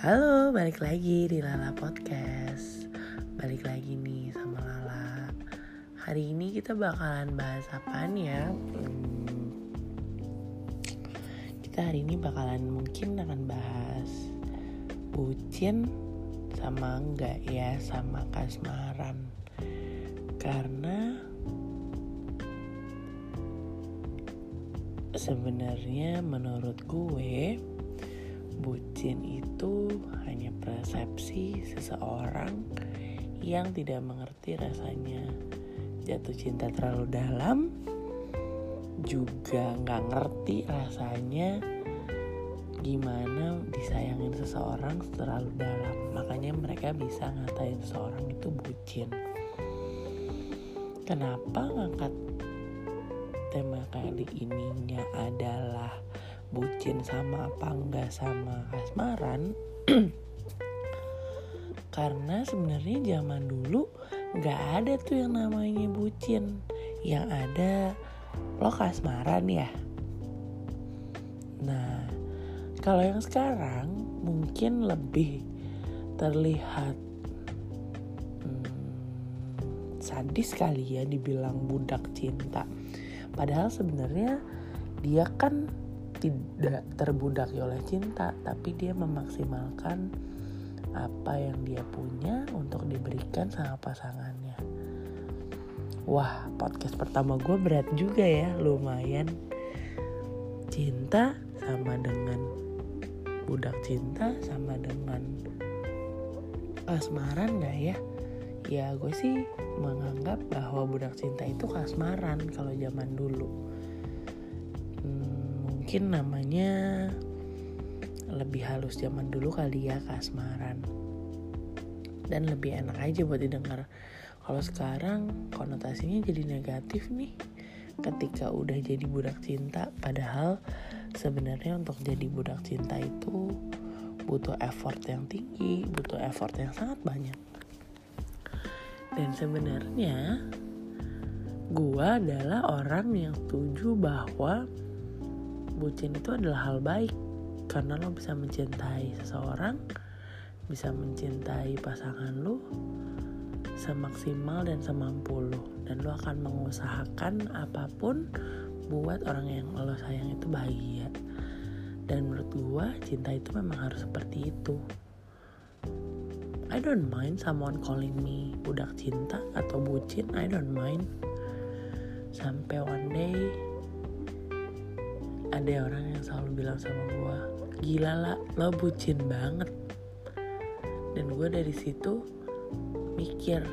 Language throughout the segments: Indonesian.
Halo, balik lagi di Lala Podcast. Balik lagi nih sama Lala. Hari ini kita bakalan bahas apaan ya? Hmm, kita hari ini bakalan mungkin akan bahas Bucin sama enggak ya sama kasmaran. Karena sebenarnya menurut gue bucin itu hanya persepsi seseorang yang tidak mengerti rasanya. Jatuh cinta terlalu dalam juga nggak ngerti rasanya gimana disayangin seseorang terlalu dalam. Makanya mereka bisa ngatain seseorang itu bucin. Kenapa ngangkat tema kali ininya adalah bucin sama apa enggak sama kasmaran karena sebenarnya zaman dulu nggak ada tuh yang namanya bucin. Yang ada lo kasmaran ya. Nah kalau yang sekarang mungkin lebih terlihat hmm, sadis kali ya dibilang budak cinta. Padahal sebenarnya dia kan tidak terbudaki oleh cinta, tapi dia memaksimalkan apa yang dia punya untuk diberikan sama pasangannya. Wah, podcast pertama gue berat juga ya, lumayan. Cinta sama dengan budak cinta sama dengan asmaran gak ya? ya gue sih menganggap bahwa budak cinta itu kasmaran kalau zaman dulu mungkin namanya lebih halus zaman dulu kali ya kasmaran dan lebih enak aja buat didengar. Kalau sekarang konotasinya jadi negatif nih ketika udah jadi budak cinta. Padahal sebenarnya untuk jadi budak cinta itu butuh effort yang tinggi butuh effort yang sangat banyak. Dan sebenarnya gue adalah orang yang setuju bahwa bucin itu adalah hal baik. Karena lo bisa mencintai seseorang bisa mencintai pasangan lo semaksimal dan semampu lo. Dan lo akan mengusahakan apa pun buat orang yang lo sayang itu bahagia. Dan menurut gue cinta itu memang harus seperti itu. I don't mind someone calling me budak cinta atau bucin I don't mind. Sampai one day ada orang yang selalu bilang sama gue gila lah lo bucin banget. Dan gue dari situ mikir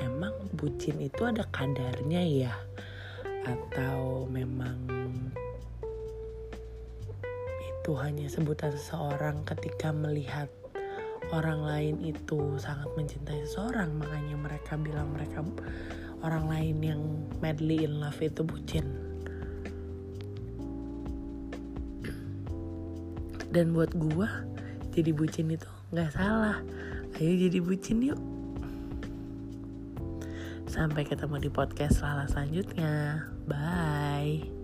emang bucin itu ada kadarnya ya? Atau memang itu hanya sebutan seseorang ketika melihat orang lain itu sangat mencintai seseorang makanya mereka bilang mereka orang lain yang madly in love itu bucin dan buat gua jadi bucin itu nggak salah. Ayo jadi bucin yuk. Sampai ketemu di podcast Lala selanjutnya. Bye